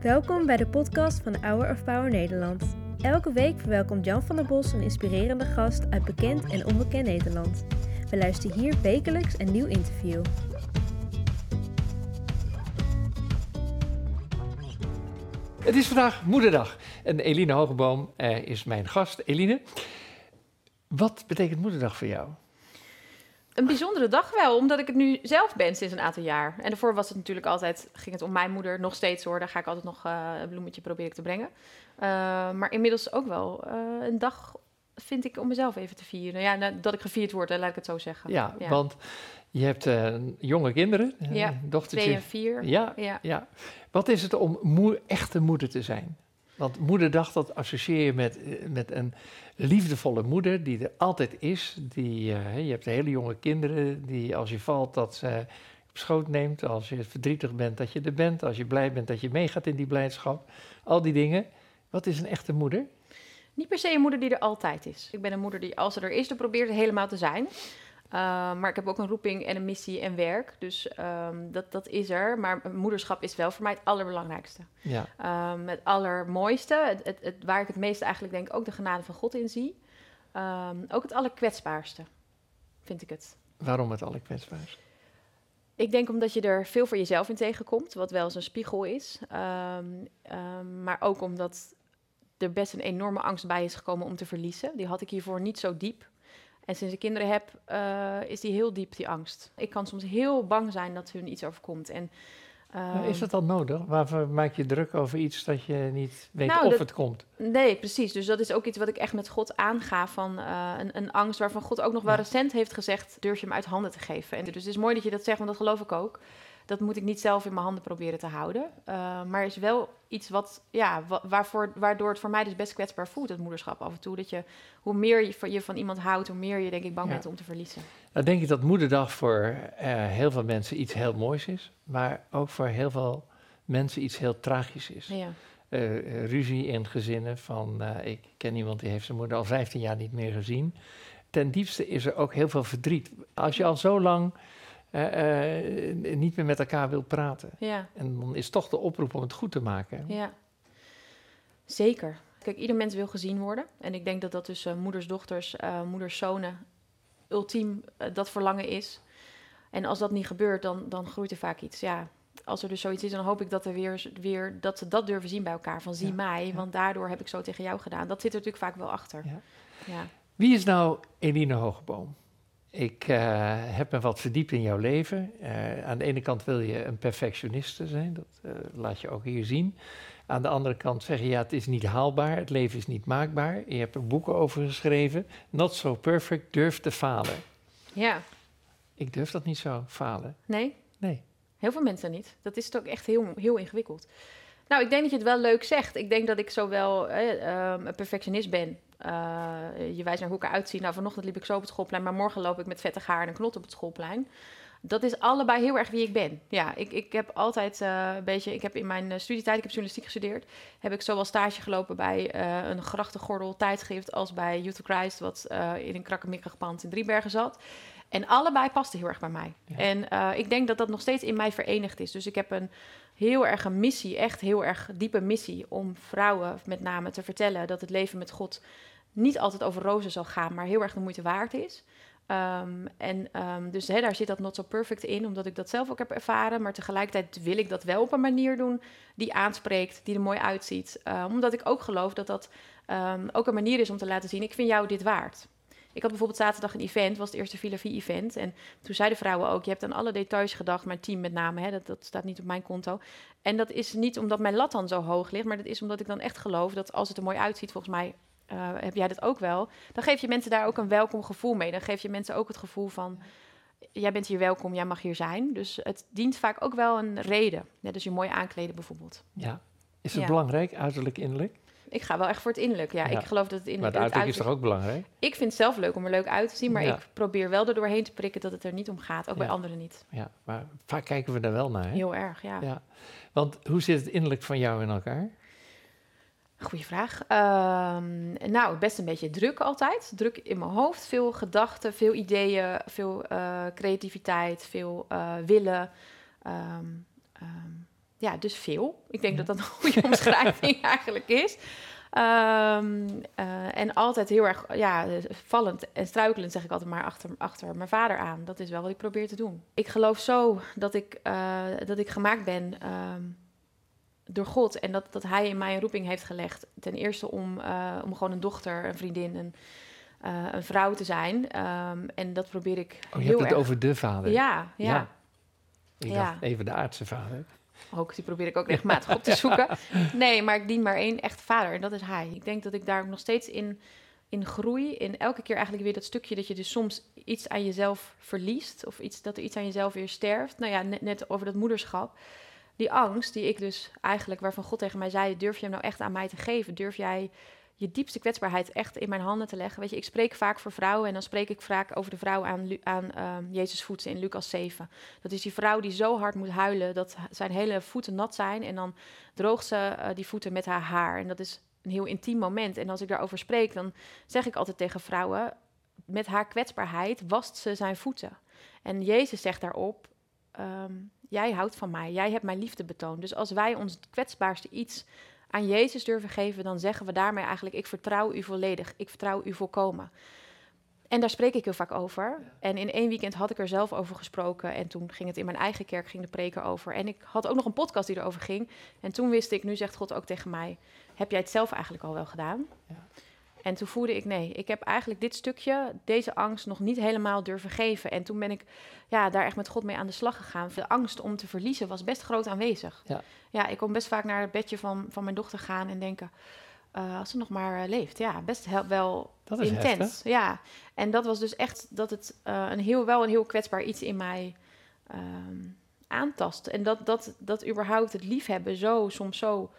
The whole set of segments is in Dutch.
Welkom bij de podcast van Hour of Power Nederland. Elke week verwelkomt Jan van der Bos een inspirerende gast uit bekend en onbekend Nederland. We luisteren hier wekelijks een nieuw interview. Het is vandaag Moederdag en Eline Hogeboom eh, is mijn gast. Eline, wat betekent Moederdag voor jou? Een bijzondere dag wel, omdat ik het nu zelf ben sinds een aantal jaar. En daarvoor was het natuurlijk altijd, ging het om mijn moeder, nog steeds hoor. Daar ga ik altijd nog uh, een bloemetje proberen te brengen. Uh, maar inmiddels ook wel uh, een dag vind ik om mezelf even te vieren. Ja, nou, dat ik gevierd word, laat ik het zo zeggen. Ja, ja. want je hebt jonge kinderen, ja, dochtertje. twee en vier. Ja, ja. ja. Wat is het om moe, echte moeder te zijn? Want moederdag, dat associeer je met, met een liefdevolle moeder die er altijd is. Die, uh, je hebt hele jonge kinderen die als je valt dat ze op schoot neemt. Als je verdrietig bent dat je er bent. Als je blij bent dat je meegaat in die blijdschap. Al die dingen. Wat is een echte moeder? Niet per se een moeder die er altijd is. Ik ben een moeder die als ze er is, dan probeert er helemaal te zijn. Uh, maar ik heb ook een roeping en een missie en werk. Dus um, dat, dat is er. Maar moederschap is wel voor mij het allerbelangrijkste. Ja. Um, het allermooiste. Het, het, het, waar ik het meeste eigenlijk denk ook de genade van God in zie. Um, ook het allerkwetsbaarste, vind ik het. Waarom het allerkwetsbaarste? Ik denk omdat je er veel voor jezelf in tegenkomt. Wat wel eens een spiegel is. maar ook omdat er best een enorme angst bij is gekomen om te verliezen. Die had ik hiervoor niet zo diep. En sinds ik kinderen heb, uh, is die heel diep, die angst. Ik kan soms heel bang zijn dat hun iets overkomt. En, uh, is dat dan nodig? Waarvoor maak je druk over iets dat je niet weet nou, of dat, het komt? Nee, precies. Dus dat is ook iets wat ik echt met God aanga. Van uh, een, een, angst waarvan God ook nog wel ja. recent heeft gezegd... durf je hem uit handen te geven. En dus het is mooi dat je dat zegt, want dat geloof ik ook dat moet ik niet zelf in mijn handen proberen te houden. Uh, maar is wel iets wat, ja, waarvoor, waardoor het voor mij dus best kwetsbaar voelt, het moederschap af en toe. Dat je, hoe meer je van, je van iemand houdt, hoe meer je denk ik bang ja. bent om te verliezen. Dan denk ik dat moederdag voor uh, heel veel mensen iets heel moois is, maar ook voor heel veel mensen iets heel tragisch is. Ja. Uh, ruzie in gezinnen van, ik ken iemand die heeft zijn moeder al 15 jaar niet meer gezien. Ten diepste is er ook heel veel verdriet. Als je al zo lang uh, uh, niet meer met elkaar wil praten. Ja. En dan is toch de oproep om het goed te maken. Ja, zeker. Kijk, ieder mens wil gezien worden. En ik denk dat dat tussen moeders, dochters, uh, moeders, zonen ultiem dat verlangen is. En als dat niet gebeurt, dan, dan groeit er vaak iets. Ja, als er dus zoiets is, dan hoop ik dat, er weer, weer, dat ze dat durven zien bij elkaar. Van zie ja, mij, ja. want daardoor heb ik zo tegen jou gedaan. Dat zit er natuurlijk vaak wel achter. Ja. Ja. Wie is nou Eline Hogeboom? Ik uh, heb me wat verdiept in jouw leven. Uh, aan de ene kant wil je een perfectioniste zijn, dat uh, laat je ook hier zien. Aan de andere kant zeg je, ja, het is niet haalbaar, het leven is niet maakbaar. Je hebt er boeken over geschreven. Not so perfect, durf te falen. Ja. Ik durf dat niet zo, falen. Nee? Nee. Heel veel mensen niet. Dat is ook echt heel, heel ingewikkeld. Nou, ik denk dat je het wel leuk zegt. Ik denk dat ik zowel eh, um, een perfectionist ben. Uh, je wijst naar hoe ik eruit zie. Nou, vanochtend liep ik zo op het schoolplein, maar morgen loop ik met vettig haar en een knot op het schoolplein. Dat is allebei heel erg wie ik ben. Ja, ik, ik heb altijd uh, een beetje... Ik heb in mijn studietijd, ik heb journalistiek gestudeerd... heb ik zowel stage gelopen bij uh, een grachtengordel tijdschrift... als bij Youth to Christ, wat in een krakkemikkig pand in Driebergen zat. En allebei paste heel erg bij mij. Ja. En uh, ik denk dat dat nog steeds in mij verenigd is. Dus ik heb een heel erg een missie, echt heel erg diepe missie... om vrouwen met name te vertellen dat het leven met God... niet altijd over rozen zal gaan, maar heel erg de moeite waard is... Um, en um, dus daar zit dat not so perfect in, omdat ik dat zelf ook heb ervaren. Maar tegelijkertijd wil ik dat wel op een manier doen die aanspreekt, die er mooi uitziet. Uh, omdat ik ook geloof dat dat ook een manier is om te laten zien: ik vind jou dit waard. Ik had bijvoorbeeld zaterdag een event, was het eerste Villa event. En toen zeiden vrouwen ook, je hebt aan alle details gedacht, mijn team met name, hè, dat, dat staat niet op mijn konto. En dat is niet omdat mijn lat dan zo hoog ligt, maar dat is omdat ik dan echt geloof dat als het er mooi uitziet, volgens mij uh, heb jij dat ook wel, dan geef je mensen daar ook een welkom gevoel mee. Dan geef je mensen ook het gevoel van, jij bent hier welkom, jij mag hier zijn. Dus het dient vaak ook wel een reden. Net als je mooi aankleden bijvoorbeeld. Ja. Is het ja. belangrijk, uiterlijk, innerlijk? Ik ga wel echt voor het innerlijk. Ja, ja. ik geloof dat het innerlijk... Maar het uiterlijk is toch ook belangrijk? Ik vind het zelf leuk om er leuk uit te zien, maar ja. ik probeer wel er doorheen te prikken dat het er niet om gaat. Ook bij anderen niet. Ja, maar vaak kijken we daar wel naar. Hè? Heel erg, ja. ja. Want hoe zit het innerlijk van jou in elkaar? Goeie vraag. Um, nou, best een beetje druk altijd. Druk in mijn hoofd. Veel gedachten, veel ideeën, veel uh, creativiteit, veel uh, willen. Um, um, ja, dus veel. Ik denk dat dat een goede omschrijving eigenlijk is. Ehm, eh, en altijd heel erg ja, vallend en struikelend, zeg ik altijd maar, achter, achter mijn vader aan. Dat is wel wat ik probeer te doen. Ik geloof zo dat ik, uh, dat ik gemaakt ben ehm, door God. En dat, dat Hij in mij een roeping heeft gelegd. Ten eerste om, uh, om gewoon een dochter, een vriendin, een, een vrouw te zijn. Um, en dat probeer ik. Oh, je heel hebt het over de vader. Ja, ja. Ja. Ik Ja. dacht even de aardse vader. Ook, die probeer ik ook regelmatig op te zoeken. Nee, maar ik dien maar één echte vader en dat is hij. Ik denk dat ik daar ook nog steeds in, in groei. In elke keer eigenlijk weer dat stukje dat je dus soms iets aan jezelf verliest. Of iets, dat er iets aan jezelf weer sterft. Nou ja, net, net over dat moederschap. Die angst die ik dus eigenlijk, waarvan God tegen mij zei... durf je hem nou echt aan mij te geven? Durf jij je diepste kwetsbaarheid echt in mijn handen te leggen? Weet je, ik spreek vaak voor vrouwen... en dan spreek ik vaak over de vrouw aan, aan ehm, Jezus voeten in Lucas 7. Dat is die vrouw die zo hard moet huilen... dat zijn hele voeten nat zijn... en dan droogt ze eh, die voeten met haar haar. En dat is een heel intiem moment. En als ik daarover spreek, dan zeg ik altijd tegen vrouwen... met haar kwetsbaarheid wast ze zijn voeten. En Jezus zegt daarop... ehm, jij houdt van mij, jij hebt mijn liefde betoond. Dus als wij ons kwetsbaarste iets aan Jezus durven geven... dan zeggen we daarmee eigenlijk... ik vertrouw u volledig, ik vertrouw u volkomen. En daar spreek ik heel vaak over. En in één weekend had ik er zelf over gesproken. En toen ging het in mijn eigen kerk, ging de preker over. En ik had ook nog een podcast die erover ging. En toen wist ik, nu zegt God ook tegen mij... heb jij het zelf eigenlijk al wel gedaan? Ja. En toen voelde ik, nee, ik heb eigenlijk dit stukje, deze angst... nog niet helemaal durven geven. En toen ben ik ja, daar echt met God mee aan de slag gegaan. De angst om te verliezen was best groot aanwezig. Ja. ja ik kon best vaak naar het bedje van, van mijn dochter gaan en denken... eh, als ze nog maar eh, leeft, ja, best wel Dat is intens. heftig. Ja, en dat was dus echt dat het eh, een heel, wel een heel kwetsbaar iets in mij ehm, aantast. En dat, dat, dat überhaupt het liefhebben zo, soms zo...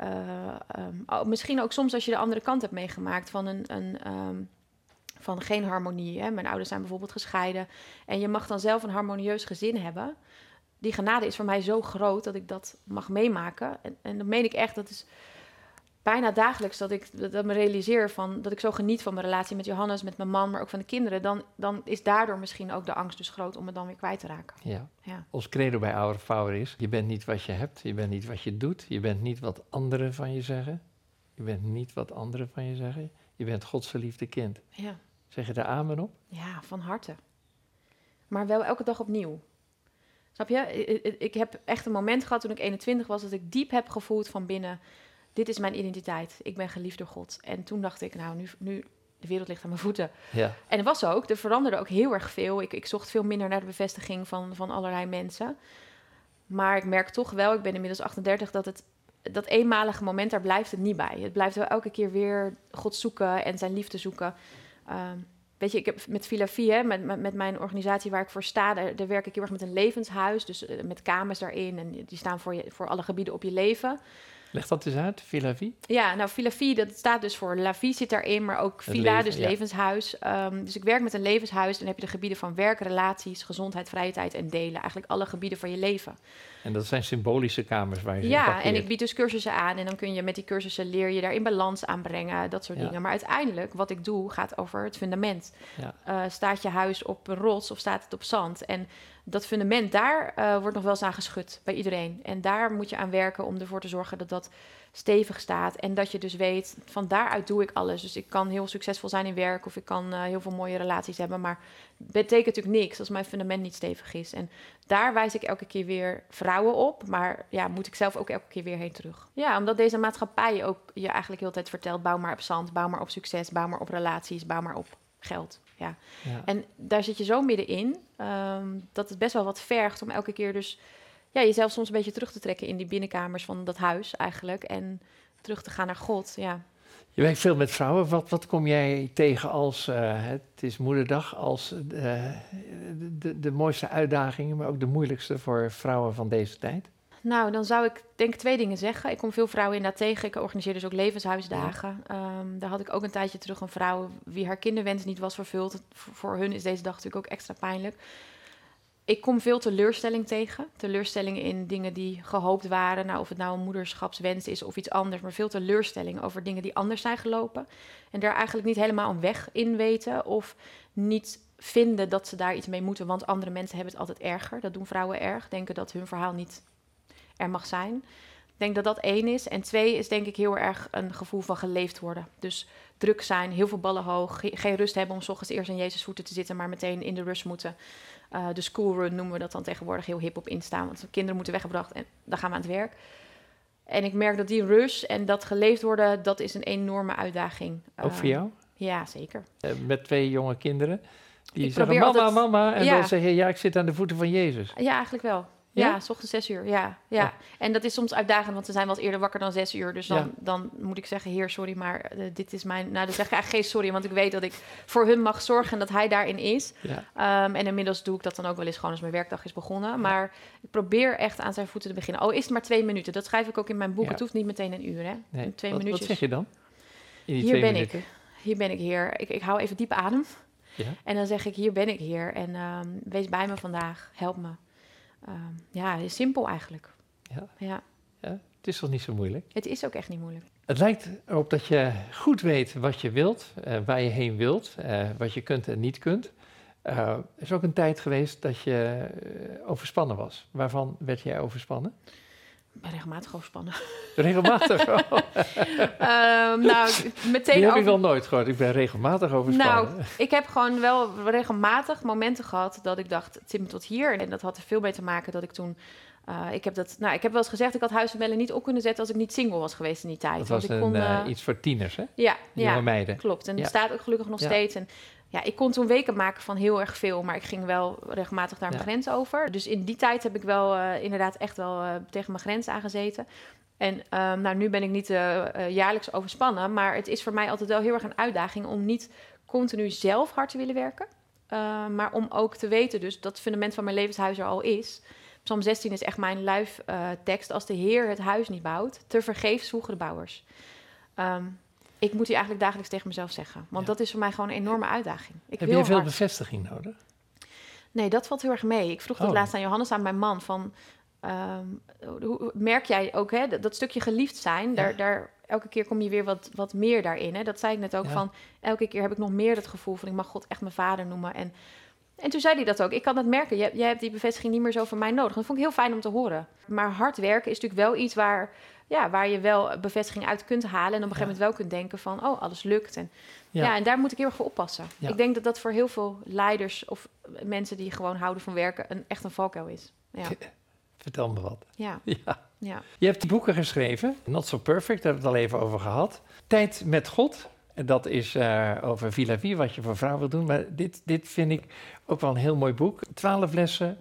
eh, ehm, oh, misschien ook soms als je de andere kant hebt meegemaakt van een... een ehm, van geen harmonie. Hè? Mijn ouders zijn bijvoorbeeld gescheiden. En je mag dan zelf een harmonieus gezin hebben. Die genade is voor mij zo groot dat ik dat mag meemaken. En, en dat meen ik echt. Dat is bijna dagelijks dat ik dat, dat me realiseer van dat ik zo geniet van mijn relatie met Johannes, met mijn man, maar ook van de kinderen. Dan, dan is daardoor misschien ook de angst dus groot om het dan weer kwijt te raken. Ja. Ja. Ons credo bij Our Power is: je bent niet wat je hebt, je bent niet wat je doet, je bent niet wat anderen van je zeggen. Je bent niet wat anderen van je zeggen. Je bent Gods verliefde kind. Ja. Zeg je daar amen op? Ja, van harte. Maar wel elke dag opnieuw. Snap je? Ik heb echt een moment gehad toen ik 21 was dat ik diep heb gevoeld van binnen. Dit is mijn identiteit. Ik ben geliefd door God. En toen dacht ik, nou, nu, nu de wereld ligt aan mijn voeten. Ja. En het was ook, er veranderde ook heel erg veel. Ik, ik zocht veel minder naar de bevestiging van, van allerlei mensen. Maar ik merk toch wel, ik ben inmiddels 38, dat het dat eenmalige moment, daar blijft het niet bij. Het blijft wel elke keer weer God zoeken en zijn liefde zoeken. Ehm, weet je, ik heb met Villa Vie, hè, met, met, met mijn organisatie waar ik voor sta, daar, daar werk ik heel erg met een levenshuis. Dus eh, met kamers daarin en die staan voor, je, voor alle gebieden op je leven. Leg dat eens uit, Villa Vie. Ja, nou, Villa Vie, dat staat dus voor La Vie zit daarin, maar ook Het Villa, leven, dus ja. levenshuis. Ehm, dus ik werk met een levenshuis. Dan heb je de gebieden van werk, relaties, gezondheid, vrije tijd en delen. Eigenlijk alle gebieden van je leven. En dat zijn symbolische kamers waar je Ja, en ik bied dus cursussen aan. En dan kun je met die cursussen leer je daar in balans aanbrengen, dat soort Ja. dingen. Maar uiteindelijk, wat ik doe, gaat over het fundament. Ja. Eh, staat je huis op een rots of staat het op zand? En dat fundament, daar eh, wordt nog wel eens aan geschud bij iedereen. En daar moet je aan werken om ervoor te zorgen dat dat stevig staat. En dat je dus weet, van daaruit doe ik alles. Dus ik kan heel succesvol zijn in werk of ik kan eh, heel veel mooie relaties hebben. Maar betekent natuurlijk niks als mijn fundament niet stevig is. En daar wijs ik elke keer weer vrouwen op. Maar ja, moet ik zelf ook elke keer weer heen terug. Ja, omdat deze maatschappij ook je eigenlijk heel tijd vertelt... bouw maar op zand, bouw maar op succes, bouw maar op relaties, bouw maar op geld. Ja. Ja. En daar zit je zo middenin ehm, dat het best wel wat vergt om elke keer dus ja, jezelf soms een beetje terug te trekken in die binnenkamers van dat huis eigenlijk. En terug te gaan naar God. Ja. Je werkt veel met vrouwen. Wat, wat kom jij tegen als, eh, het is moederdag, als eh, de, de, de mooiste uitdagingen, maar ook de moeilijkste voor vrouwen van deze tijd? Nou, dan zou ik denk ik twee dingen zeggen. Ik kom veel vrouwen inderdaad tegen. Ik organiseer dus ook levenshuisdagen. Ehm, daar had ik ook een tijdje terug een vrouw wie haar kinderwens niet was vervuld. Voor voor hun is deze dag natuurlijk ook extra pijnlijk. Ik kom veel teleurstelling tegen. Teleurstellingen in dingen die gehoopt waren. Nou, of het nou een moederschapswens is of iets anders. Maar veel teleurstelling over dingen die anders zijn gelopen. En daar eigenlijk niet helemaal een weg in weten. Of niet vinden dat ze daar iets mee moeten. Want andere mensen hebben het altijd erger. Dat doen vrouwen erg. Denken dat hun verhaal niet er mag zijn. Ik denk dat dat één is. En twee is denk ik heel erg een gevoel van geleefd worden. Dus druk zijn, heel veel ballen hoog, ge- geen rust hebben om s ochtends eerst aan Jezus voeten te zitten, maar meteen in de rush moeten. Eh, de schoolrun noemen we dat dan tegenwoordig heel hip op instaan, want de kinderen moeten weggebracht en dan gaan we aan het werk. En ik merk dat die rush en dat geleefd worden, dat is een enorme uitdaging. Ook voor Eh, jou? Ja, zeker. Eh, met twee jonge kinderen. Die Ik zeggen, mama, altijd- mama. En Ja. dan zeg je, ja, ik zit aan de voeten van Jezus. Ja, eigenlijk wel. Ja? Ja, s ochtends zes uur. Ja, ja. Oh. En dat is soms uitdagend, want ze zijn wel eens eerder wakker dan zes uur. Dus dan, Ja. dan moet ik zeggen, heer, sorry, maar eh, dit is mijn... Nou, dan zeg ik eigenlijk geen sorry, want ik weet dat ik voor hun mag zorgen en dat hij daarin is. Ja. Ehm, en inmiddels doe ik dat dan ook wel eens gewoon als mijn werkdag is begonnen. Maar ik probeer echt aan zijn voeten te beginnen. Al is het maar twee minuten. Dat schrijf ik ook in mijn boek. Het hoeft niet meteen een uur, hè. Nee. Twee wat, minuutjes. wat zeg je dan? In die Hier twee ben minuten? ik. Hier ben ik, heer. Ik, ik hou even diep adem. Ja. En dan zeg ik, hier ben ik, heer. En ehm, wees bij me vandaag. Help me. Ehm, ja, simpel eigenlijk. Ja. ja. ja. Het is toch niet zo moeilijk? Het is ook echt niet moeilijk. Het lijkt erop dat je goed weet wat je wilt, eh, waar je heen wilt, eh, wat je kunt en niet kunt. Eh, er is ook een tijd geweest dat je overspannen was. Waarvan werd jij overspannen? Regelmatig overspannen. Regelmatig. Ehm, nou, meteen die heb ik wel nooit gehoord. Ik ben regelmatig overspannen. Nou, ik heb gewoon wel regelmatig momenten gehad dat ik dacht, het zit me tot hier. En dat had er veel mee te maken dat ik toen... eh, ik, heb dat, nou, ik heb wel eens gezegd, ik had Huis en Bellen niet op kunnen zetten als ik niet single was geweest in die tijd. dat Want was ik een, kon, eh, eh, iets voor tieners, hè? ja, Jonge ja, meiden. klopt. En Ja. het staat ook gelukkig nog Ja. steeds. En ja, ik kon toen weken maken van heel erg veel, maar ik ging wel regelmatig daar mijn Ja. grens over. Dus in die tijd heb ik wel eh, inderdaad echt wel eh, tegen mijn grens aangezeten. En ehm, nou, nu ben ik niet eh, jaarlijks overspannen, maar het is voor mij altijd wel heel erg een uitdaging om niet continu zelf hard te willen werken. maar om ook te weten dus dat het fundament van mijn levenshuis er al is. Psalm 16 is echt mijn luiftekst. Als de Heer het huis niet bouwt, te vergeefs zoeken de bouwers. Ehm, ik moet die eigenlijk dagelijks tegen mezelf zeggen. Want Ja. dat is voor mij gewoon een enorme uitdaging. Ik Heb wil je veel hard. bevestiging nodig? Nee, dat valt heel erg mee. Ik vroeg dat Oh. laatst aan Johannes, aan mijn man, van... ehm, hoe, merk jij ook, hè, dat, dat stukje geliefd zijn, daar, Ja. daar, elke keer kom je weer wat, wat meer daarin. Hè? Dat zei ik net ook, Ja. van elke keer heb ik nog meer het gevoel van... ik mag God echt mijn vader noemen. En, en toen zei hij dat ook. Ik kan dat merken. Jij, jij hebt die bevestiging niet meer zo van mij nodig. Dat vond ik heel fijn om te horen. Maar hard werken is natuurlijk wel iets waar, ja, waar je wel bevestiging uit kunt halen... en op een gegeven moment wel kunt denken van, oh, alles lukt. En ja. en daar moet ik heel erg voor oppassen. Ja. Ik denk dat dat voor heel veel leiders of mensen die gewoon houden van werken een, echt een valkuil is. Ja, Vertel me wat. ja, Ja. ja. Je hebt boeken geschreven, Not So Perfect, daar hebben we het al even over gehad. Tijd met God, dat is eh, over Villa Vie, wat je voor vrouw wil doen. Maar dit, dit vind ik ook wel een heel mooi boek. Twaalf lessen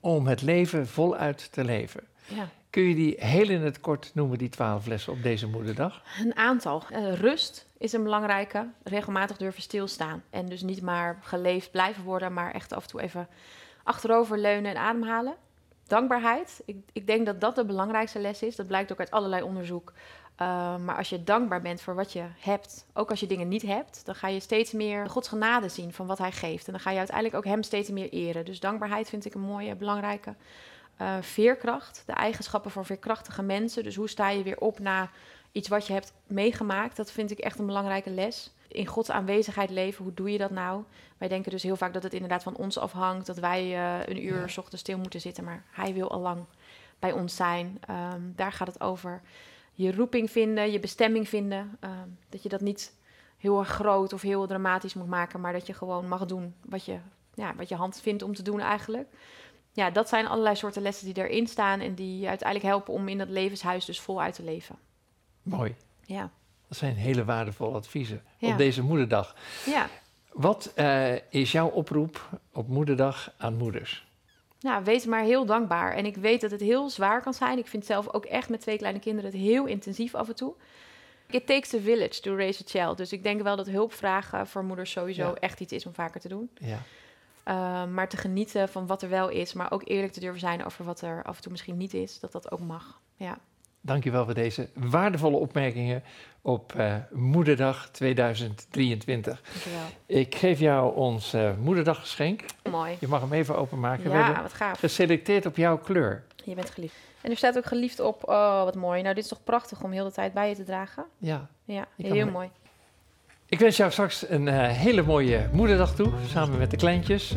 om het leven voluit te leven. ja. Kun je die heel in het kort noemen, die twaalf lessen op deze moederdag? Een aantal. Eh, rust is een belangrijke. Regelmatig durven stilstaan. En dus niet maar geleefd blijven worden, maar echt af en toe even achterover leunen en ademhalen. Dankbaarheid. Ik, ik denk dat dat de belangrijkste les is. Dat blijkt ook uit allerlei onderzoek. Uh, maar als je dankbaar bent voor wat je hebt, ook als je dingen niet hebt, dan ga je steeds meer Gods genade zien van wat Hij geeft. En dan ga je uiteindelijk ook Hem steeds meer eren. Dus dankbaarheid vind ik een mooie, belangrijke. Uh, veerkracht, de eigenschappen van veerkrachtige mensen. Dus hoe sta je weer op na iets wat je hebt meegemaakt? Dat vind ik echt een belangrijke les. In Gods aanwezigheid leven, hoe doe je dat nou? Wij denken dus heel vaak dat het inderdaad van ons afhangt, dat wij uh, een uur s ochtends stil moeten zitten, maar Hij wil al lang bij ons zijn. Um, daar gaat het over. Je roeping vinden, je bestemming vinden. Um, dat je dat niet heel erg groot of heel dramatisch moet maken, maar dat je gewoon mag doen wat je, ja, wat je hand vindt om te doen eigenlijk ja, dat zijn allerlei soorten lessen die erin staan en die uiteindelijk helpen om in dat levenshuis dus voluit te leven. Mooi. Ja. Dat zijn hele waardevolle adviezen Ja. op deze moederdag. Ja. Wat uh, is jouw oproep op moederdag aan moeders? Nou, wees maar heel dankbaar. En ik weet dat het heel zwaar kan zijn. Ik vind zelf ook echt met twee kleine kinderen het heel intensief af en toe. It takes a village to raise a child. Dus ik denk wel dat hulp vragen voor moeders sowieso Ja. echt iets is om vaker te doen. Ja. Uh, maar te genieten van wat er wel is, maar ook eerlijk te durven zijn over wat er af en toe misschien niet is, dat dat ook mag. Ja. Dankjewel voor deze waardevolle opmerkingen op uh, Moederdag 2023. Dankjewel. Ik geef jou ons uh, Moederdaggeschenk. Mooi. Je mag hem even openmaken. Ja, wat gaaf. geselecteerd op jouw kleur. Je bent geliefd. En er staat ook geliefd op. Oh, wat mooi. Nou, dit is toch prachtig om heel de tijd bij je te dragen? Ja. Ja, heel mooi. Ik wens jou straks een eh, hele mooie Moederdag toe, samen met de kleintjes.